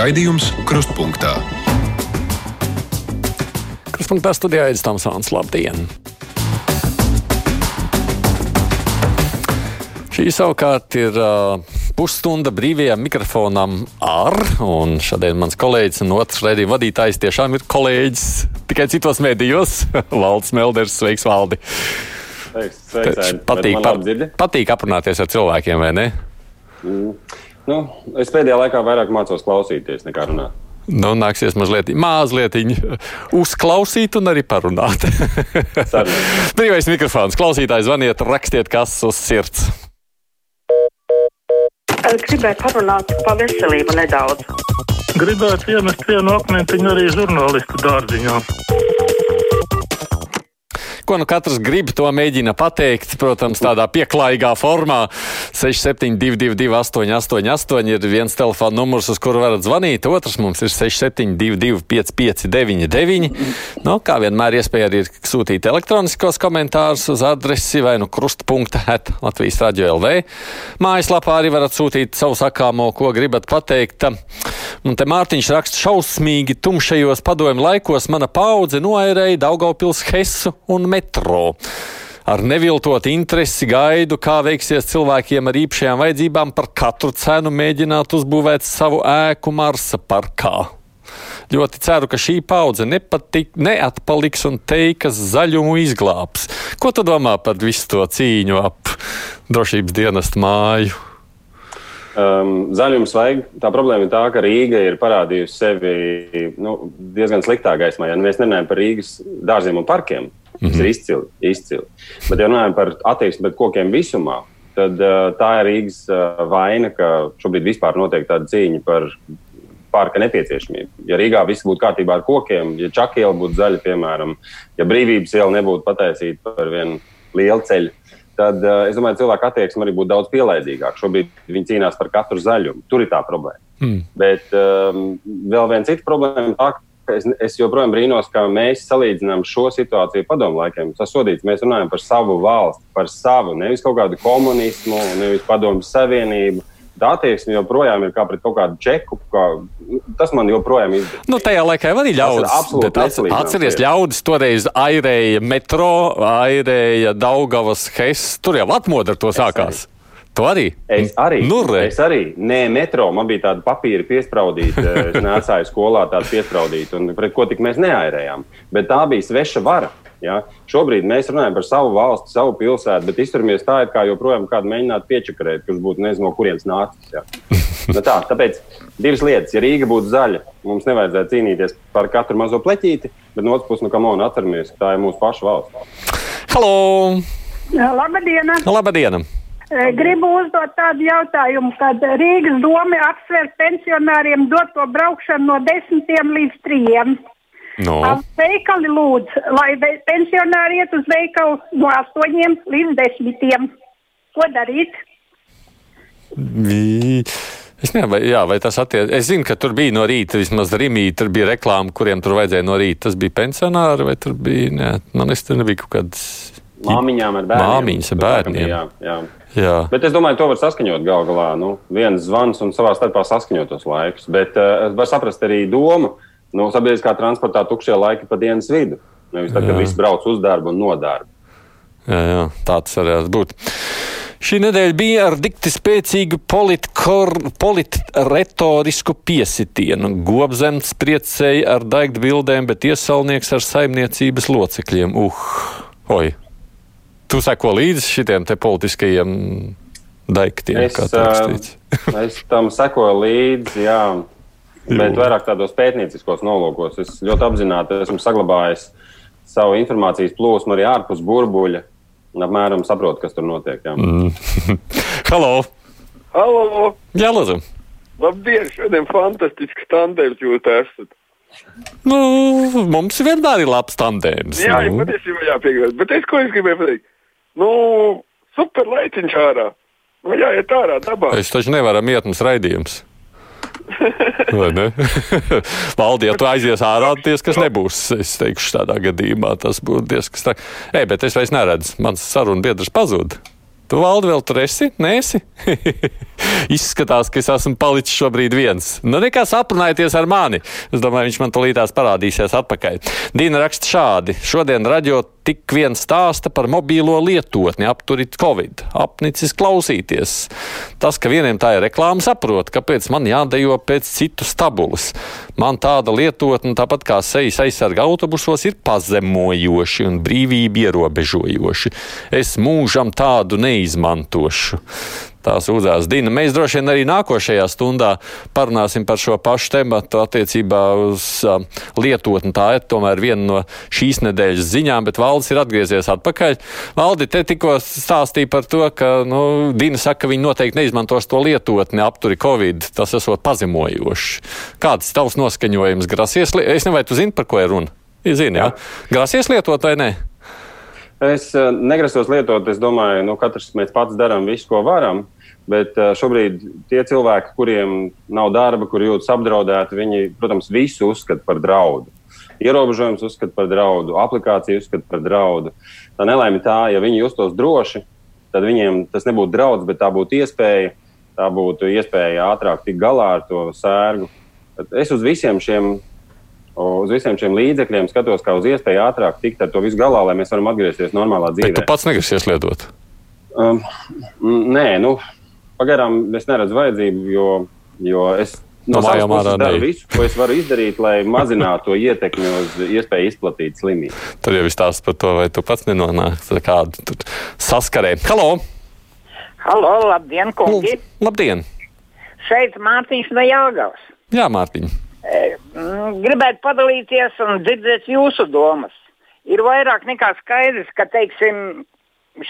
Raidījums Krustpunktā. Krustpunktā studijā ir Stamsons. Labdien! Šī savukārt ir uh, pusstunda brīvajam mikrofonam ar, un šodien mans kolēģis un otrs raidījuma vadītājs tiešām ir kolēģis tikai citos mēdījos - Valds Melders. Sveiks, Valdi! Sveiks, sveiks, patīk, pa, patīk aprunāties ar cilvēkiem, vai ne? Nu, es pēdējā laikā vairāk mācos klausīties nekā runāt. Nu, nāksies mazliet, mazliet uzklausīt un arī parunāt. Brīvais mikrofons. Klausītājs zvaniet, rakstiet, kas uz sirds. Es gribēju parunāt par veselību nedaudz. Gribētu iemest vienu akmentiņu arī žurnālistu dārziņā. Ko nu katrs grib, to mēģina pateikt. Protams, tādā pieklājīgā formā. 6722, 888 ir viens telefona numurs, uz kuru varat zvanīt. Otrs mums ir 6722, 559, nu, kā vienmēr, iespēja arī sūtīt elektroniskos komentārus uz adresi vai nu krustpunkta at Latvijas radio LV. Mājaslapā arī varat sūtīt savu sakāmo, ko gribat pateikt. Un te Mārtiņš raksta šausmīgi tumšajos padomju laikos mana paudze noairēja Daugavpils Hesu un metro. Ar neviltotu interesi gaidu, kā veiksies cilvēkiem ar īpašajām vajadzībām par katru cenu mēģināt uzbūvēt savu ēku Marsa parkā. Ļoti ceru, ka šī paudze nepatik, neatpaliks un teikas zaļumu izglābs. Ko tu domā par visu to cīņu ap drošības dienestu māju? Um, zaļums vajag. Tā problēma ir tā, ka Rīga ir parādījusi sevi nu, diezgan sliktā gaismā. Ja mēs nerunājam par Rīgas dārziem un parkiem, tas mm -hmm. ir izcili, izcili. Bet, ja runājam par attieksmi pret kokiem visumā, tad uh, tā ir Rīgas uh, vaina, ka šobrīd vispār notiek tāda cīņa par parka nepieciešamību. Ja Rīgā viss būtu kārtībā ar kokiem, ja Čakiela būtu zaļa, piemēram, ja brīvības iela nebūtu pataisīta par vienu lielu ceļu, tad uh, es domāju, ka cilvēku attieksme arī būtu daudz pielaidīgāka. Šobrīd viņi cīnās par katru zaļumu. Tur ir tā problēma. Hmm. Bet um, vēl viena cita problēma, tā, ka es, es joprojām brīnos, ka mēs salīdzinām šo situāciju padomu laikiem. Tas sodīts, mēs runājam par savu valsti, par savu, nevis kaut kādu komunismu, nevis padomu savienību. Tā attieksme joprojām ir kā pret kaut kādu čeku. Kā, tas man joprojām ir. Nu, tajā laikā arī ļaudis. absolūti lietas. ļaudis toreiz airēja metro, airēja Daugavas Hes. Tur jau atmoda ar to sākās. Tu arī? Es arī. Nu, re. es arī. Nē, metro. Man bija tāda papīra piespraudīta. Es nācāju skolā tādu piespraudītu, un pret ko tik mēs neairējām. Bet tā bija sveša vara. Ja? Šobrīd mēs runājam par savu valsti, savu pilsētu, bet izturamies tā, it kā joprojām kādu mēģinātu piečakarēt, kurš būtu nezinu, no kurienes nācis. Ja? Nu tā, tāpēc divas lietas. Ja Rīga būtu zaļa, mums nevajadzētu cīnīties par katru mazo pleķīti, bet no otras puses, nu, kam on atceramies, ka tā ir mūsu paša valsts. Halo! Labdien! Labdien! Gribu uzdot tādu jautājumu, kad Rīgas doma apsver pensionāriem doto braukšanu no desmitiem līdz trijiem. No. Veikali lūdz, lai pensionāri iet uz veikalu no astoņiem līdz desmitiem. Ko darīt? Vi- Es nezinu, vai, jā, vai tas attiecas. Es zinu, ka tur bija no rīta, vismaz Rīgā, tur bija reklāma, kuriem tur vajadzēja no rīta. Tas bija pensionāri, vai tur bija. Ne, man liekas, tur nebija kaut kāds. Māmiņām ar bērniem. Māmiņas ar bērniem. Jā, jā. Jā, Bet es domāju, to var saskaņot gal galā. Nu, viens zvans un savā starpā saskaņot tos laikus. Bet uh, var saprast arī domu. Nu, sabiedriskā transportā tukšie laiki pa dienas vidu. Nevis tad, kad viss brauc uz darbu un no darba. jā, jā tā tas varētu būt. Šī nedēļa bija ar dikti spēcīgu politretorisku piesitienu. Gobzems priecēja ar daigtu bildēm, bet iesaulnieks ar saimniecības locekļiem. Uh, oi! Tu seko līdzi šitiem te politiskajiem daiktiem, Es, kā tā rakstīts. Es tam sekoju līdzi, jā, bet vairāk tādos pētnieciskos nolūkos. Es ļoti apzināti esmu saglabājis savu informācijas plūsmu arī ārpus burbuļa. Un apmēram saprotu, kas tur notiek. Jā. Mm. Halo! Halo! Jā, lūdzu! Labdien! Šodien fantastisks tandēms jūs esat. Nu, mums vienmēr ir labs tandēms. Jā, nu. patiesībā jāpiekrīt. Bet es ko es gribēju pateikt? Nu, super laiciņš ārā. Nu, jāiet ārā dabā. Es taču nevaram iet mums raidījums. Vai ne? Valdi, ja tu aizies ārā, tas, kas nebūs, es teikšu, tādā gadījumā tas būtu diezgan straks. Ej, bet es vairs neredzu, mans sarunu biedrs pazūd. Tu valdi vēl tur esi? Nēsi? Izskatās, ka es esmu palicis šobrīd viens. Nu, nekas aprunājieties ar mani. Es domāju, viņš man tulītās parādīsies atpakaļ. Dīna raksta šādi. Šodien raģo tik viens stāsta par mobīlo lietotni, apturit Covid. Apnicis klausīties. Tas, ka vieniem tā ir reklāma, saprot, kāpēc man jādejo pēc citu stabulas. Man tāda lietotne, tāpat kā sejas aizsarga autobusos, ir pazemojoši un brīvību ierobežojoši. Es mūžam tādu neizmantošu. Tā sūdzās Dina. Mēs droši vien arī nākošajā stundā parunāsim par šo pašu tematu attiecībā uz uh, lietotni. Tā ir tomēr viena no šīs nedēļas ziņām, bet Valdis ir atgriezies atpakaļ. Valdi, te tikko stāstīja par to, ka nu, Dina saka, ka viņi noteikti neizmantos to lietotni apturi Covid. Tas esot pazemojoši. Kāds tavs noskaņojums grasies? Es nezinu, vai tu zini, par ko ir runa? Zini, jā. jā. Grasies lietot vai ne? Es uh, negrasos lietot, es domāju, nu, katrs mēs pats darām visu, ko varam. Bet uh, šobrīd tie cilvēki, kuriem nav darba, kuri jūtas apdraudēti, viņi, protams, visu uzskata par draudu. Ierobežojums uzskata par draudu, aplikāciju uzskata par draudu. Tā nelaime tā, ja viņi justos droši, tad viņiem tas nebūtu draudz, bet tā būtu iespēja. Tā būtu iespēja ātrāk tikt galā ar to sērgu. Es uz visiem šiem uz visiem šiem līdzekļiem skatos kā uz iespēju ātrāk tikt ar to visu galā, lai mēs varam atgriezties normālā dzīvē. Bet tu pats negrasies lietot? Um, nē, nu, pagaidām es neredzu vajadzību, jo, jo es no, no savas puses daru visu, ko es varu izdarīt, lai mazinātu to ietekmi uz iespēju izplatīt slimību. Tur jau ir stāsts par to, vai tu pats nenonāc kādu saskarē. Halo! Halo, labdien, kungi! Labdien! Šeit Mārtiņš no Jāgavas. Jā, Mārtiņ. Mm, gribētu padalīties un dzirdēt jūsu domas. Ir vairāk nekā skaidrs, ka teiksim,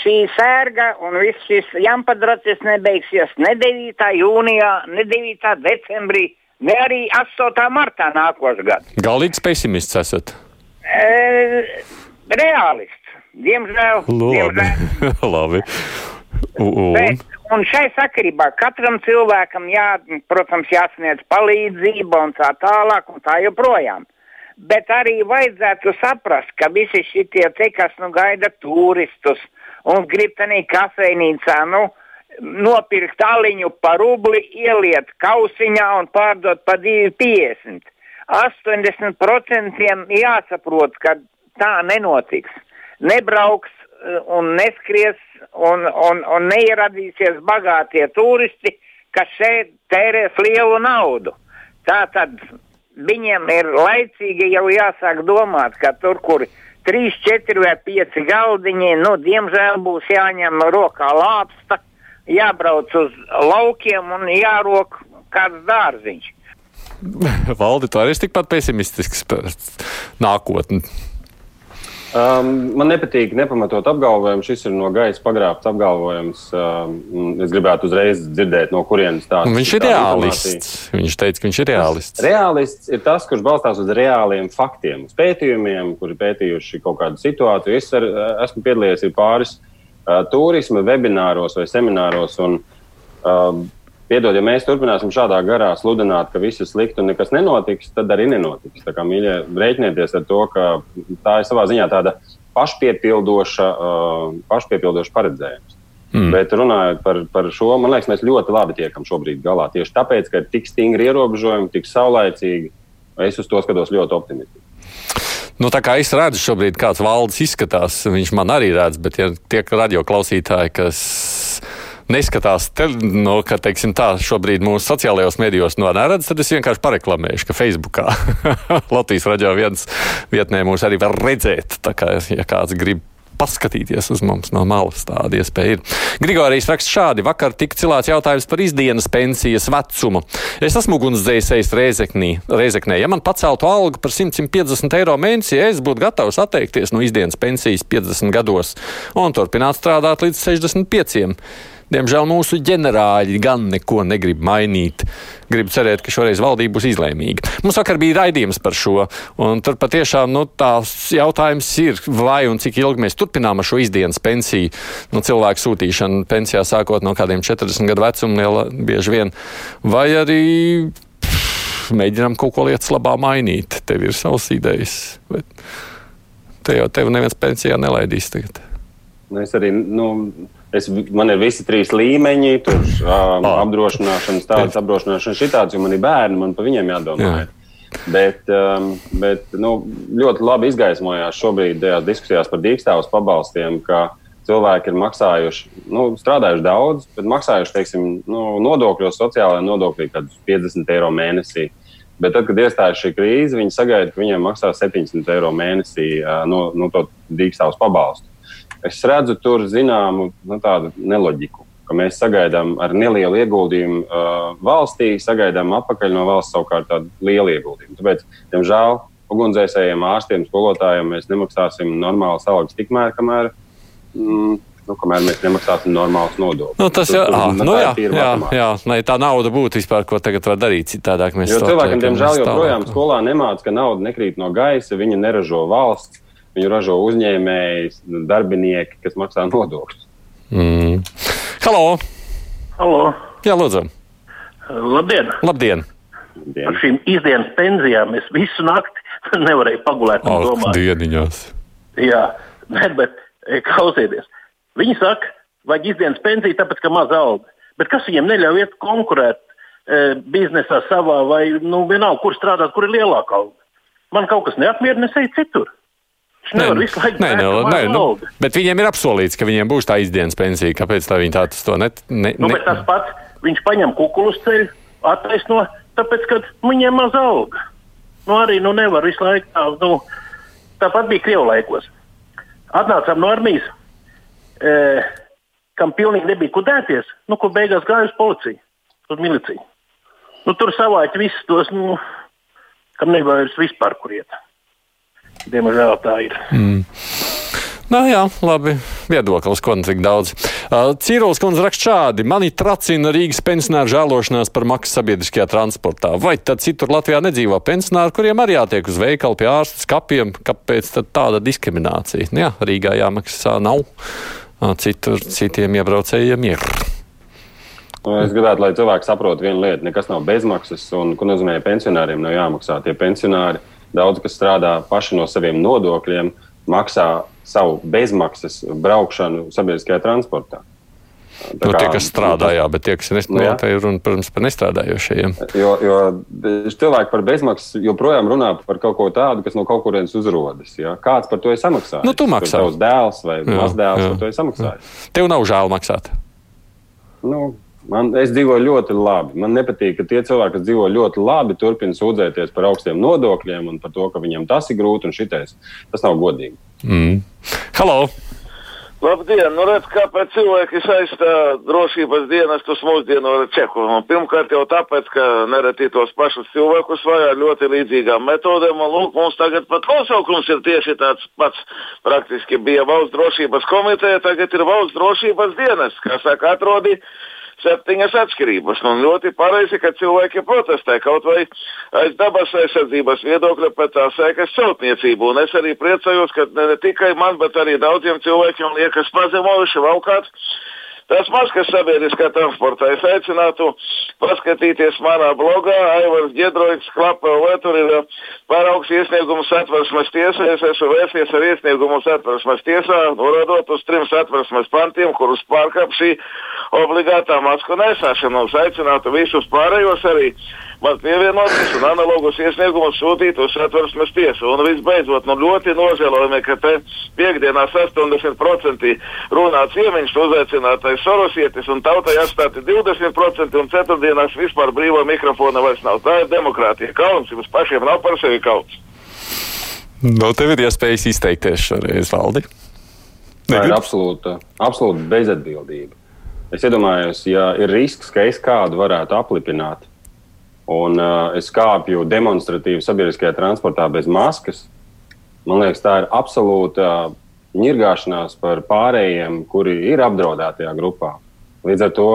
šī sērga un viss šis jampadracis nebeigsies ne 9. jūnijā, ne 9. decembrī, ne arī 8. martā nākošais gads. Galīgs pesimists esat? E, reālists. Diemžēl. Labi. diemžēl. Labi. Un? Bet Un šai sakarībā katram cilvēkam, jā, protams, jāsniedz palīdzība un tā tālāk un tā joprojām. Bet arī vajadzētu saprast, ka visi šie te, kas nu gaida turistus un grib tenī kafejnīcā, nu, nopirkt aliņu par rubli, ieliet kausiņā un pārdot par 2,50. 80% jāsaprot, ka tā nenotiks. Nebrauks un neskries un, un, un neieradīsies bagātie turisti, kas šeit tērēs lielu naudu. Tā tad viņiem ir laicīgi jau jāsāk domāt, ka tur, kur 3, 4 vai 5 galdiņi, nu, diemžēl būs jāņem rokā lāpsta, jābrauc uz laukiem un jārok kāds dārziņš. Valdi, tu arī esi tikpat pesimistisks par nākotni. Um, man nepatīk nepamatot apgalvojumu. Šis ir no gaisa pagrābts apgalvojums. Um, es gribētu uzreiz dzirdēt, no kurienes tā ir. Viņš ir reālists. Viņš teica, ka viņš ir reālists. Reālists ir tas, kurš balstās uz reāliem faktiem, uz pētījumiem, kuri pētījuši kaut kādu situāciju. Es ar, esmu piedalījies pāris uh, turisma webināros vai semināros. Un, uh, Piedod, ja mēs turpināsim šādā garā sludināt, ka viss ir slikti un nekas nenotiks, tad arī nenotiks. Tā kā mīļie, rēķinieties ar to, ka tā ir savā ziņā tāda pašpiepildoša, uh, pašpiepildoša paredzējums. Mm. Bet runājot par, par šo, man liekas, mēs ļoti labi tiekam šobrīd galā. Tieši tāpēc, ka ir tik stingri ierobežojumi, tik saulaicīgi, es uz to skatos ļoti optimistiski. Nu, tā kā es redzu, šobrīd kāds valdes izskatās, viņš man arī redz, bet ja tiek radio klausītāji, kas neskatās, te, nu, ka, teiksim, tā šobrīd mūsu sociālajos medijos no neredz, tad es vienkārši pareklamēšu, ka Facebookā Latvijas raidījā viens vietnē mūs arī var redzēt. Tā kā, ja kāds grib paskatīties uz mums no malas. Tāda iespēja ir. Grigorijas raksta šādi: Vakar tika cilāts jautājums par izdienas pensijas vecumu. Es esmu ugunsdzēsējs Reizeknē. Ja man paceltu algu par 150 eiro mēnesī, es būtu gatavs atteikties no izdienas pensijas 50 gados un turpināt strādāt līdz 65. Diemžēl mūsu ģenerāļi gan neko negrib mainīt. Gribu cerēt, ka šoreiz valdība būs izlēmīga. Mums vakar bija raidījums par šo, un tur patiešām nu, tās jautājums ir, vai un cik ilgi mēs turpinām ar šo izdienas pensiju, nu, cilvēku sūtīšanu pensijā sākot no kādiem 40 gadu vecuma, bieži vien, vai arī mēģinām kaut ko lietas labā mainīt. Tev ir savas idejas, bet te jau tevi neviens pensijā nelaidīs tagad. Es arī, nu, Es, man ir visi trīs līmeņi, tur um, Ah. apdrošināšanas, tādas apdrošināšanas, šitādas, jo man ir bērni, man par viņiem jādomā. Jā. Bet, um, bet nu, ļoti labi izgaismojās šobrīd tajās diskusijās par dīkstāvus pabalstiem, ka cilvēki ir maksājuši, nu, strādājuši daudz, bet maksājuši, teiksim, nu, nodokļos, sociālajā nodokļī, kādus 50 eiro mēnesī. Bet tad, kad iestājas šī krīze, viņi sagaida, ka viņiem maksā 700 eiro mēnesī ā, no, no to dīkstāvus pabalstu. Es redzu tur zināmu nu, tādu neloģiku, mēs sagaidām ar nelielu ieguldījumu uh, valstī, sagaidām atpakaļ no valsts savukārt tādu lielu ieguldījumu. Tāpēc, diemžēl, ugunsdzēsējiem, ārstiem, skolotājiem mēs nemaksāsim normālas algas tikmēr, kamēr, mm, nu, kamēr mēs nemaksāsim normālus nodokļus. Nu, tas jau ah, nu, ir jā, jā, jā, lai tā nauda būtu vispār, ko tagad var darīt. Citādāk mēs Jo to cilvēkiem, diemžēl, joprojām skolā nemāca, ka nauda nekrīt no gaisa, viņa neražo valsts, viņu ražo uzņēmēji, darbinieki, kas maksā nodokļus. Mm. Halo! Halo, Jā, lūdzu! labdien! Labdien! Par šīm izdienas pensijām es visu nakti nevarēju pagulēt un Ak, domāt. dieniņās! Jā, bet, bet klausieties. Viņi saka, vajag izdienas pensiju, tāpēc, ka maz alga. Bet kas viņiem neļauj iet konkurēt e, biznesā savā vai, nu, vienalga, kur strādāt, kur ir lielāka alga? Man kaut kas neapmierina, es eju citur. Viņš nevar visu laiku nē, nē, nē, nu, bet viņiem ir apsolīts, ka viņiem būs tā izdienas pensija. Kāpēc tā viņi tā tas to net, ne, Nu, ne, tas pats, viņš paņem kukulus ceļu, attaisno, tāpēc, ka viņiem maz alga. Nu, arī nu, nevar visu laiku tā, nu, tāpat bija Krievu laikos. Atnācām no armijas, e, kam pilnīgi nebija kudēties, nu, ko beigās gāja uz policiju, uz miliciju. Nu, tur savāķi visus tos, nu, kam vairs vispār kur iet. Diemžēl tā ir. Nu, jā, labi. Viedoklis, ko nu tik daudz. Uh, Cīrulis kundze raksta šādi. Mani tracina Rīgas pensionāru žēlošanās par maksu sabiedriskajā transportā. Vai tad citur Latvijā nedzīvo pensionāri, kuriem arī jātiek uz veikalu pie ārsta skapiem? Kāpēc tad tāda diskriminācija? Nu, jā, Rīgā jāmaksā nav. Citur citiem iebraucējiem ir. Es gribētu, lai cilvēki saprotu vienu lietu. Nekas nav bezmaksas, un ko nozīmē pensionāriem nav jāmaksā. Tie pensionāri, daudz kas strādā paši no saviem nodokļiem, maksā savu bezmaksas braukšanu sabiedriskajā transportā. Tā Nu, kā- tie, kas strādā, jā, bet tie, kas Nu, nestrādā, jā. tā ir runa, protams, par nestrādājošiem. Jo, jo cilvēki par bezmaksas joprojām runā par kaut ko tādu, kas no kaut kurienes uzrodas. Ja? Kāds par to ir samaksājis? Nu, tu maksā. Tavs dēls vai Jā, mazdēls jā. par to ir samaksājis. Tev nav žēl maksāt. Nu, man, es dzīvoju ļoti labi. Man nepatīk, ka tie cilvēki, kas dzīvo ļoti labi, turpina sūdzēties par augstiem nodokļiem un par to, ka viņiem tas ir grūti un šitais. Tas nav godīgi. Mm. Halo! Labdien! Nu, redz, kāpēc cilvēki saistā drošības dienestus mūsdienu ar Čehu? Nu, pirmkārt jau tāpēc, ka nereti tos pašus cilvēkus vajā ļoti līdzīgām metodēm. Un, lūk, mums tagad pat nosaukums ir tieši tāds pats. Praktiski bija valsts drošības komiteja, tagad ir valsts drošības dienas, kā saka, atrodīja septiņas atšķirības. Nu, ļoti pareizi, ka cilvēki protestē kaut vai aiz dabas aizsardzības viedokļa pēc tā sēkas celtniecību. Un es arī priecājos, ka ne, ne tikai man, bet arī daudziem cilvēkiem liekas pazemojuši valkāt. Tas maskas sabiedriskā transportā. Es aicinātu paskatīties manā blogā, Aivars Giedroiks, Klapel, tur ir paraugs iesniegums satversmes tiesā. Es esmu vērsies ar iesniegumu satversmes tiesā, norādot uz trim satversmes pantiem, kurus pārkāp šī obligātā masku nesāšana. Es aicinātu visus pārējos arī man pievienoties un analogus iesniegumus sūtīt uz satversmes tiesu. Un visbeidzot, nu ļoti nožēlojami, ka te piekdienās 80% runā ciemiņš, uzaicinātais sorosietis un tautai atstāti 20% un ceturtdienās vispār brīvā mikrofona vairs nav. Tā ir demokrātija. Kauns jums pašiem nav par sevi kauns. No tev ir iespējas izteikties šoreiz, Valdi. Tā ir absolūta, absolūta bezatbildība. Es iedomājos, ja ir risks, ka es kādu varētu aplipināt, un uh, es kāpju demonstratīvi sabiedriskajā transportā bez maskas, man liekas, tā ir absolūta ņirgāšanās par pārējiem, kuri ir apdraudētajā grupā. Līdz ar to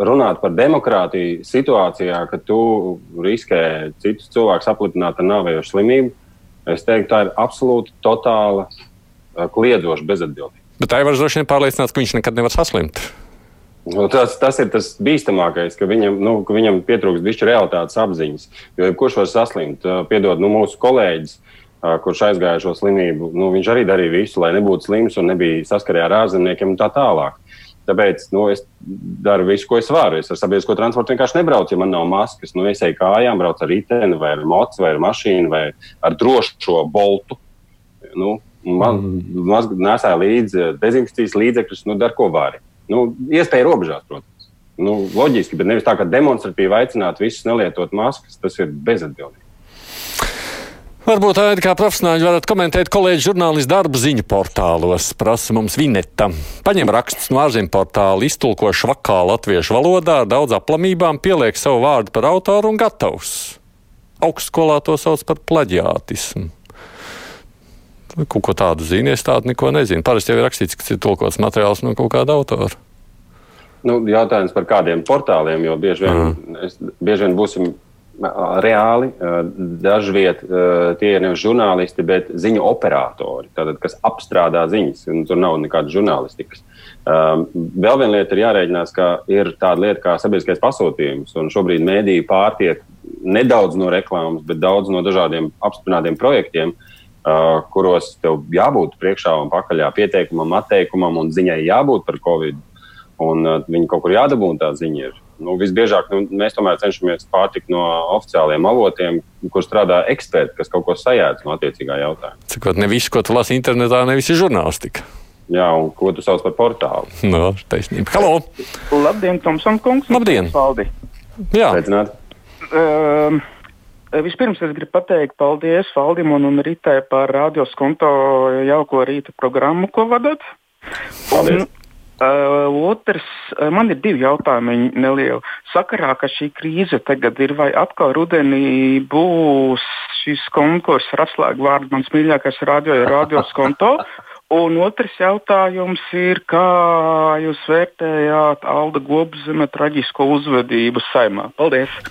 runāt par demokrātiju situācijā, ka tu riskē citus cilvēkus aplipināt ar nāvējošu slimību, es teiktu, tā ir absolūti totāla uh, kliedzoša bezatbildība. Bet var droši vien pārliecināts, ka viņš nekad nevar saslimt. Nu, tas, tas ir tas bīstamākais, ka viņam, nu, ka viņam pietrūkst bišķi realitātes apziņas. Jo jebkurš var saslimt, Ā, piedod, nu, mūsu kolēģis, ā, kurš aizgāja šo slimību, nu, viņš arī darīja visu, lai nebūtu slims un nebija saskarē ar ārzemniekiem un tā tālāk. Tāpēc nu, es daru visu, ko es varu. Es ar sabiedrisko transportu vienkārši nebraucu, ja man nav maskas. Nu, es eju kājām, braucu ar riteni, vai ar mocu, vai ar mašīnu, vai ar drošo boltu. Nu, man mm. nesāja līdzi dezinfekcijas līdzekļus, nu, dar ko vari. Nu, iespēja robežās, protams. Nu, loģiski, bet nevis tā, ka demonstratīvi aicināt visus nelietot maskas, tas ir bezatbildīgi. Varbūt tādi kā profesionāļi varat komentēt kolēģi žurnālistu darbu ziņu portālos, prasa mums Vineta. Paņem rakstus no ārzemju portāla, iztulko švakā latviešu valodā, daudz aplamībām, pieliek savu vārdu par autoru un gatavs. Augstskolā to sauc par plaģiātismu. Kaut ko tādu zini, es tādu neko nezinu. Parasti jau ir rakstīts, ka ir tulkots materiāls no kaut kāda autora. Nu, jautājums par kādiem portāliem, jo bieži vien, mm. es, bieži vien būsim reāli. Dažviet tie ir nevis žurnālisti, bet ziņu operatori, tātad, kas apstrādā ziņas. Tur nav nekādas žurnālistikas. Vēl viena lieta ir jārēķinās, ka ir tāda lieta kā sabiedriskais pasūtījums. Šobrīd mēdīji pārtiek nedaudz no reklāmas, bet daudz no dažādiem apstiprinātiem projektiem. Uh, kuros tev jābūt priekšā un pakaļā pieteikumam, atteikumam un ziņai jābūt par covid. Un, uh, viņi kaut kur jādabūna tā ziņa. Ir nu, visbiežāk nu, mēs tomēr cenšamies pārtikt no oficiāliem avotiem, kur strādā eksperti, kas kaut ko sajēdz no attiecīgā jautājuma. Cikot, ne viss, ko tu lasi internetā, ne viss ir žurnālistika. Jā, un ko tu sauc par portālu? No, taisnība. Halo! Labdien, Tomson kungs! Labdien! Paldi! Jā! Sveicināt! Uh, Vispirms es gribu pateikt paldies Faldim un Ritai par radioskonto jauko rīta programmu, ko vadat. Paldies! Un, Uh, otrs, uh, man ir divi jautājumi nelieli. Sakarā, ka šī krīze tagad ir, vai atkal rudenī būs šis konkurss ar atslēgu vārdu mans mīļākais radio radios konto. Un otrs jautājums ir, kā jūs vērtējāt Alda Gobzeme traģisko uzvedību saimā? Paldies!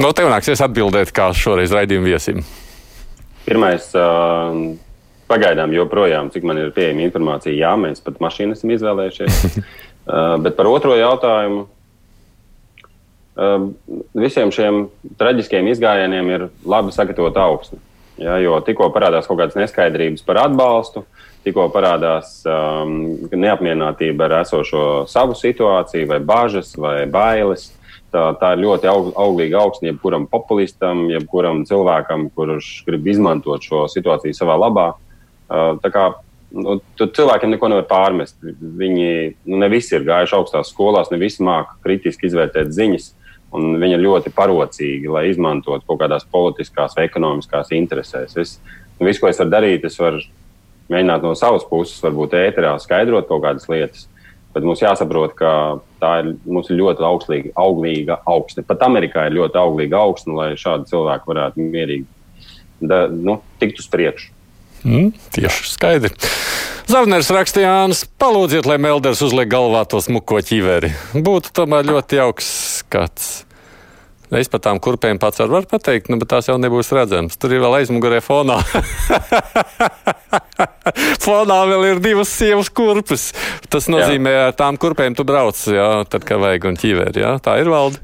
No tev nāksies atbildēt, kā šoreiz raidījuma viesim. Pirmais. Uh pagaidām joprojām, cik man ir pieejama informācija, jā, mēs pat mašīnu esam izvēlējušies. uh, bet par otro jautājumu. Uh, visiem šiem traģiskiem izgājieniem ir labi sagatavota augsne. Ja, jo tikko parādās kaut kādas neskaidrības par atbalstu, tikko parādās um, neapmierinātība ar esošo savu situāciju, vai bažas, vai bailes. Tā, tā ir ļoti aug, auglīga augsne jebkuram populistam, jebkuram cilvēkam, kurš grib izmantot šo situāciju savā labā. Tā kā nu, cilvēkiem neko nevar pārmest. Viņi nu, ne visi ir gājuši augstās skolās, ne visi māca kritiski izvērtēt ziņas. Viņi ir ļoti parocīgi, lai izmantotu kaut kādās politiskās vai ekonomiskās interesēs. Es, nu, visu, ko es varu darīt, es varu mēģināt no savas puses, varbūt ēterā skaidrot kaut kādas lietas. Bet mums jāsaprot, ka tā ir, ir ļoti augstlīga, auglīga augsne. Pat Amerikā ir ļoti auglīga augsne, lai šādi cilvēki varētu mierīgi da, nu, tikt uz priekšu. Mm, tieši skaidri. Zavners rakstījāns, palūdziet, lai Melders uzliek galvā to smuko ķiveri. Būtu tomēr ļoti jauks skats. Es par tām kurpēm pats varu pateikt, nu, bet tās jau nebūs redzamas. Tur ir vēl aizmugurē fonā. fonā vēl ir divas sievas kurpes. Tas nozīmē, ka ar tām kurpēm tu brauc, jā, tad, kad vajag un ķīvēri. Jā? Tā ir valde.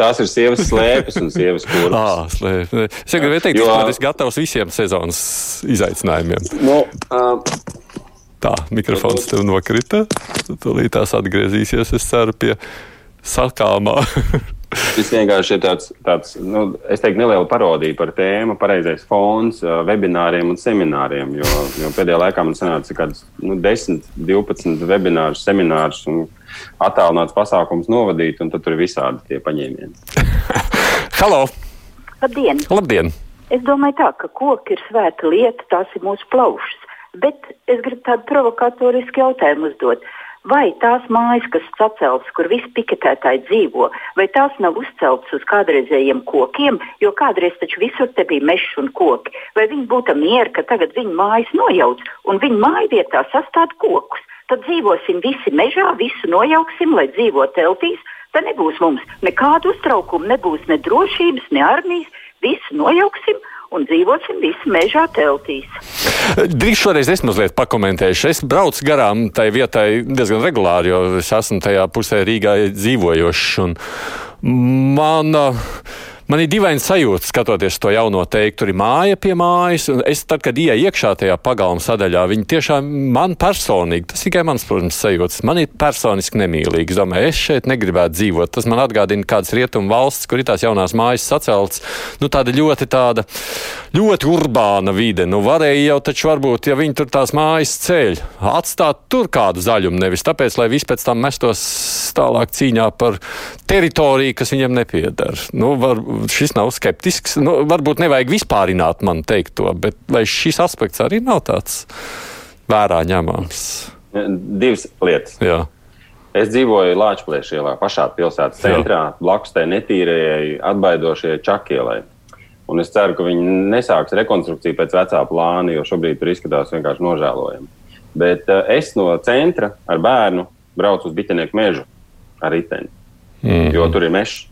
Tās ir sievas slēpes un sievas kurpes. ah, slēpes. Es gribēju teikt, jo... ka esmu gatavs visiem sezonas izaicinājumiem. No, nu, uh... Tā, mikrofons tev nokrita. Tūlīt tās atgriezīsies, es ceru, pie sakāmā. Tas vienkārši ir tāds, tāds nu, es teiktu, neliela parodija par tēmu, pareizais fons webināriem un semināriem. Jo, jo pēdējā laikā man sanāca kaut kāds nu, 10, 12 webinārus, seminārus un attālināts pasākums novadīt, un tad tur ir visādi tie paņēmieni. Halo! Labdien! Labdien! Es domāju, tā, ka koki ir svēta lieta, tās ir mūsu plaušas. Bet es gribu tādu provokatorisku jautājumu uzdot. Uh, vai tās mājas, kas saceltas, kur visi piketētāji dzīvo, vai tās nav uzceltas uz kādreizējiem kokiem, jo kādreiz taču visur te bija mežs un koki, vai viņi būtu mieri, ka tagad viņu mājas nojauc un viņu māju vietā sastāv kokus. Tad dzīvosim visi mežā, visu nojauksim, lai dzīvo teltīs. Tad nebūs mums nekādu uztraukumu, nebūs ne drošības, ne armijas. Visu nojauksim un dzīvosim visi mežā teltīs. Drīz šoreiz es mazliet pakomentēšu. Es braucu garām tai vietai diezgan regulāri, jo es esmu tajā pusē Rīgā dzīvojošs. Mana Man ir dīvaini sajūta, skatoties to jauno teiktu, tur ir māja pie mājas. Es, tad, kad ieeju iekšā tajā pagalma sadaļā, viņi tiešām man personīgi, tas tikai mans, protams, sajūtas, man ir personiski nemīlīgi. Es domāju, es šeit negribētu dzīvot. Tas man atgādina kādas rietumu valsts, kur ir tās jaunās mājas saceltas. Nu, tāda ļoti, tāda, ļoti urbāna vide. Nu, varēja jau taču varbūt, ja viņi tur tās mājas ceļ, atstāt tur kādu zaļumu, nevis tāpēc, lai viss pēc tam mestos tālāk cīņā par teritoriju, kas viņam nepiedara. Nu, var, šis nav skeptisks. Nu, varbūt nevajag vispārināt man teikt to, bet vai šis aspekts arī nav tāds vērā ņemams? Divas lietas. Jā. Es dzīvoju Latvijas ielā, pašā pilsētas centrā, Jā. blakus tai netīrajai, atbaidošajai čakielai. Un es ceru, ka viņi nesāks rekonstrukciju pēc vecā plāna, jo šobrīd tur izskatās vienkārši nožēlojami. Bet uh, es no centra ar bērnu braucu uz Bitenieku mežu ar riteni, mm. jo tur ir mežs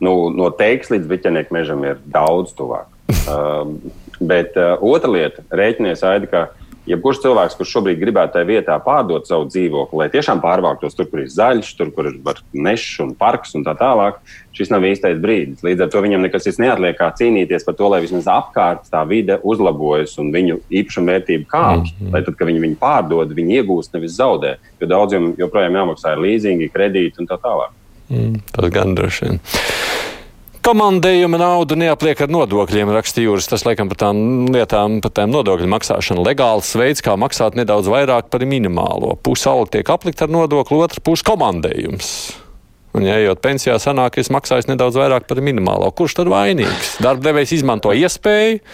nu, no teiks līdz biķenieku mežam ir daudz tuvāk. uh, bet uh, otra lieta, rēķinies aidi, ka jebkurš cilvēks, kurš šobrīd gribētu tajā vietā pārdot savu dzīvokli, lai tiešām pārvāktos tur, kur ir zaļš, tur, kur ir mežs un parks un tā tālāk, šis nav īstais brīdis. Līdz ar to viņam nekas cits neatliek kā cīnīties par to, lai vismaz apkārt tā vide uzlabojas un viņu īpašuma vērtība kāpj. Mm -hmm. Lai tad, kad viņi viņu pārdod, viņi iegūst, nevis zaudē. Jo daudziem joprojām jāmaksā līzingi, kredīti un tā tālāk. Mm, tas gan droši vien. Komandējuma naudu neapliek ar nodokļiem, raksta Jūras. Tas, laikam, par tām lietām, par tām nodokļu maksāšanu legāls veids, kā maksāt nedaudz vairāk par minimālo. Pusi alga tiek aplikta ar nodokli, otra pusi komandējums. Un, ja ejot pensijā, sanāk, es maksāju nedaudz vairāk par minimālo. Kurš tad vainīgs? Darbdevējs izmanto iespēju.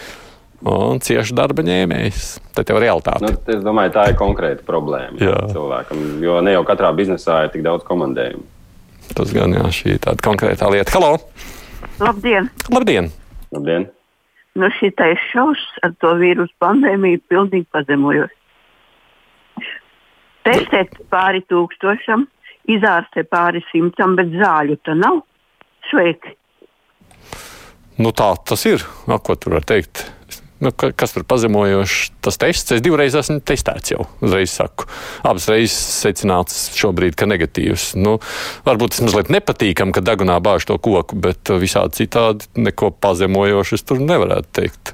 Un cieši darba ņēmējs. Tā jau ir realitāte. Nu, es domāju, tā ir konkrēta problēma jā. cilvēkam. Jo ne jau katrā biznesā ir tik daudz komandējumu. Tas gan jā, šī ir tāda konkrēta lieta. Halo! Labdien! Labdien! Labdien. Nu, šitais šausmas ar to vīrusu pandēmiju pilnīgi pazemojos. Testēt pāri tūkstošam, izārstē pāri simtam, bet zāļu tā nav. Sveiki! Nu, tā tas ir. No, ko tur var teikt? Nu, kas tur pazemojošs? Tas tests, es divreiz esmu testēts jau, uzreiz saku. Abas reizes secināts šobrīd, ka negatīvs. Nu, varbūt tas mazliet nepatīkam, ka degunā bāž to koku, bet visādi citādi neko pazemojošu es tur nevarētu teikt.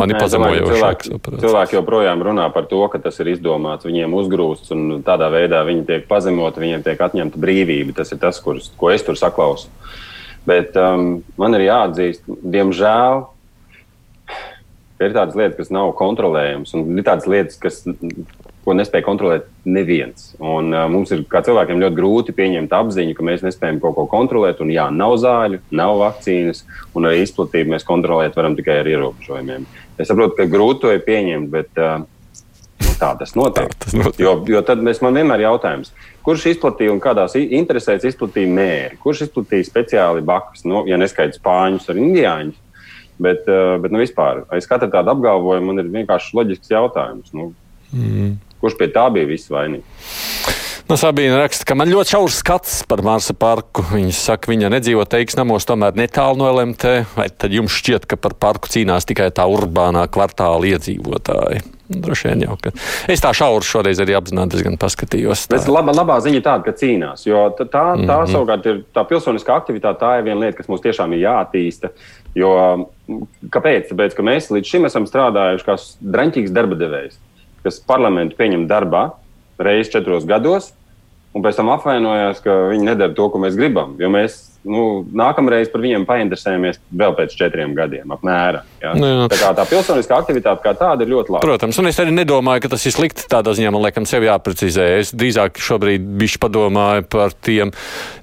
Man ir pazemojoši. Cilvēki, cilvēki joprojām runā par to, ka tas ir izdomāts, viņiem uzgrūsts un tādā veidā viņi tiek pazemoti, viņiem tiek atņemta brīvība. Tas ir tas, kurus, ko es tur saklausu. Bet um, man ir jāatzīst, diemžēl ka ir tādas lietas, kas nav kontrolējamas, un ir tādas lietas, kas, ko nespēja kontrolēt neviens. Un, uh, mums ir kā cilvēkiem ļoti grūti pieņemt apziņu, ka mēs nespējam kaut ko kontrolēt. Un, jā, nav zāļu, nav vakcīnas, un arī izplatību mēs kontrolēt varam tikai ar ierobežojumiem. Es saprotu, ka grūti to ir pieņemt, bet uh, tā tas notiek. Tas notiek. Jo, jo tad mēs, man vienmēr ir jautājums, kurš izplatīja un kādās interesēs izplatīja mēri, kurš izplatīja speciāli bakas, nu, ja neskaidrs spāņus ar indiāņus. Bet, eh, bet nu, vispār, aiz katra tāda apgalvojuma man ir vienkārši loģisks jautājums. Nu, mm. Kurš pie tā bija viss vainīgs? No Sabīna raksta, ka man ļoti šaurs skats par Marsa parku. Viņa saka, viņa nedzīvo teiks namos, tomēr netālu no LMT. Vai tad jums šķiet, ka par parku cīnās tikai tā urbānā kvartāla iedzīvotāji? Droši vien jau. Ka... Es tā šauru šoreiz arī apzināti diezgan paskatījos. Tā. Bet laba, labā ziņa tāda, ka cīnās. Jo tā, tā mm -hmm. savukārt ir tā pilsoniskā aktivitāte, tā ir viena lieta, kas mums tiešām ir jāattīsta. Jo, kāpēc? Tāpēc, ka mēs līdz šim esam strādājuši kā draņķīgs darba devējs, kas parlamentu pieņem darbā reizes četros gados, un pēc tam apvainojās, ka viņi nedara to, ko mēs gribam. Jo mēs nu, nākamreiz par viņiem painteresējamies vēl pēc četriem gadiem, apmēram. Ja? Nu, jā. tā, kā, tā pilsoniskā aktivitāte kā tāda ir ļoti laba. Protams, un es arī nedomāju, ka tas ir slikti. Tādā ziņā man liekas, sev jāprecizē. Es drīzāk šobrīd bišķi padomāju par tiem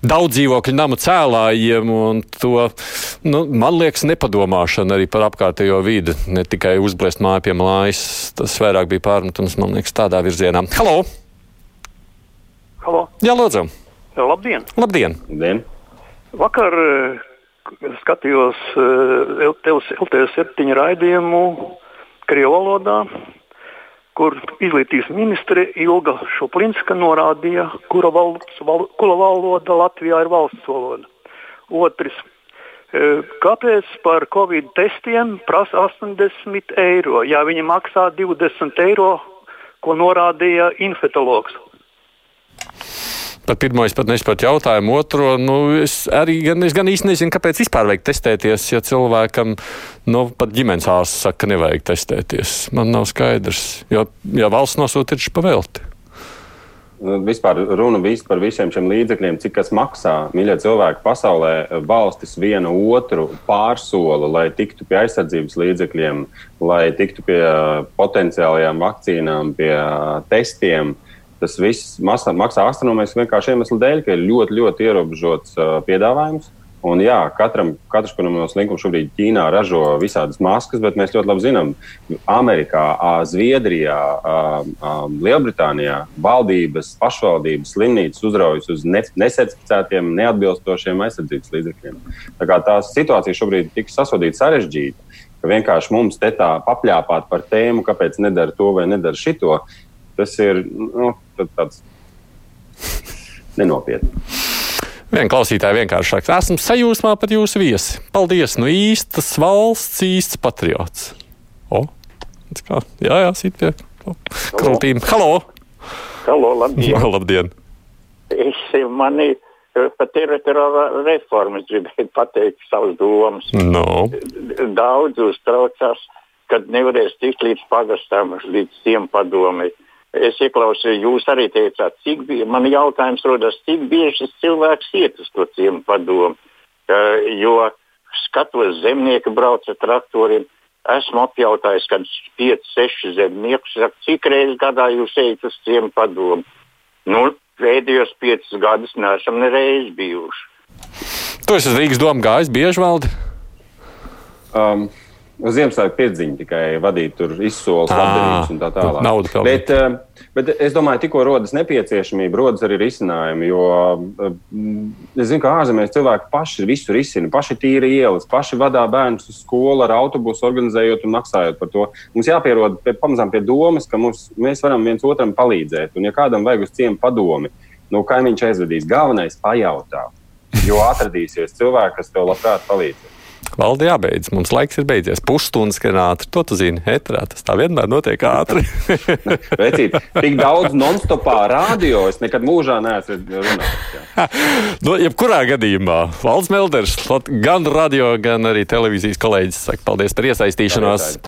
daudz dzīvokļu namu cēlājiem un to, nu, man liekas, nepadomāšanu arī par apkārtējo vidi. Ne tikai uzblēst māju pie mājas, tas vairāk bija pārmetums, man liekas, tādā virzienā. Halo! Halo. Jā, lūdzu. Labdien! Labdien! Labdien. Vakar uh, skatījos uh, LT7 raidījumu Krievijas valodā, kur izglītības ministre Ilga Šuplinska norādīja, kura, valsts, val, kura valoda Latvijā ir valsts valoda. Otrs. Uh, kāpēc par covid testiem prasa 80 eiro, ja viņi maksā 20 eiro, ko norādīja infektuologs? Par pirmo es pat nesaprotu jautājumu, otro, nu, es arī gan, es gan īsti nezinu, kāpēc vispār vajag testēties, ja cilvēkam, nu, pat ģimenes ārsts saka, ka nevajag testēties. Man nav skaidrs, jo, ja valsts nosūta ir pavelti. Nu, vispār runa viss par visiem šiem līdzekļiem, cik tas maksā. Mīļie cilvēki, pasaulē valstis viena otru pārsola, lai tiktu pie aizsardzības līdzekļiem, lai tiktu pie potenciālajām vakcīnām, pie testiem. Tas viss maksā astronomiski vienkārši iemeslu dēļ, ka ir ļoti, ļoti ierobežots piedāvājums. Un, jā, katram, katrs, kuram no slinkuma šobrīd Ķīnā ražo visādas maskas, bet mēs ļoti labi zinām, Amerikā, Zviedrijā, Lielbritānijā valdības, pašvaldības, slimnīcas uzraujas uz nesertificētiem, neatbilstošiem aizsardzības līdzekļiem. Tā kā tā situācija šobrīd ir tik sasodīta sarežģīta, ka vienkārši mums te tā papļāpāt par tēmu, kāpēc nedara to vai nedara šito, tas ir nu, tāds nenopietni. Viena klausītāja vienkārši saka, esmu sajūsmā par jūsu viesi. Paldies, nu īstas valsts, īsts patriots. O, kā, jā, jā, sit pie krūtīm. Halo! Halo, labdien! labdien. Es mani par teritoriālo reformu gribēju pateikt savas domas. No. Daudz uztraucās, kad nevarēs tikt līdz pagastam, līdz tiem padomēm Es ieklausījos, jūs arī teicāt, cik bija, man jautājums rodas, cik bieži cilvēks iet uz to ciemu padomu. Uh, jo skatos, zemnieki brauc ar traktoriem. Esmu apjautājis, kad 5, 6 zemniekus saka, cik reizes gadā jūs ejat uz ciemu padomu. Nu, pēdējos 5 gadus neesam nereiz bijuši. Tu esi uz Rīgas domu gājis bieži valdi? Um, Ziemassvētku piedziņu tikai vadīt, tur izsoles, labdarības un tā tālāk. Nauda pelnīt. Bet, eh, bet es domāju, tikko rodas nepieciešamība, rodas arī risinājumi. Jo eh, es zinu, ka ārzemēs cilvēki paši visu risina, paši tīra ielas, paši vadā bērnus uz skolu ar autobusu, organizējot un maksājot par to. Mums jāpierod pie, pamazām pie domas, ka mums, mēs varam viens otram palīdzēt. Un, ja kādam vajag uz ciemu padomi, nu, kaimiņš aizvedīs, galvenais pajautāt. Jo atradīsies cilvēki, kas tev labprāt palīdzēs. Valdi jābeidz. Mums laiks ir beidzies. Pusstundas skan ātri. To tu zini, etrā. Tas tā vienmēr notiek ātri. Vecīt, tik daudz non-stopā radio es nekad mūžā neesmu runājis. no, jebkurā gadījumā Valds Melders, gan radio, gan arī televīzijas kolēģis saka paldies par iesaistīšanos.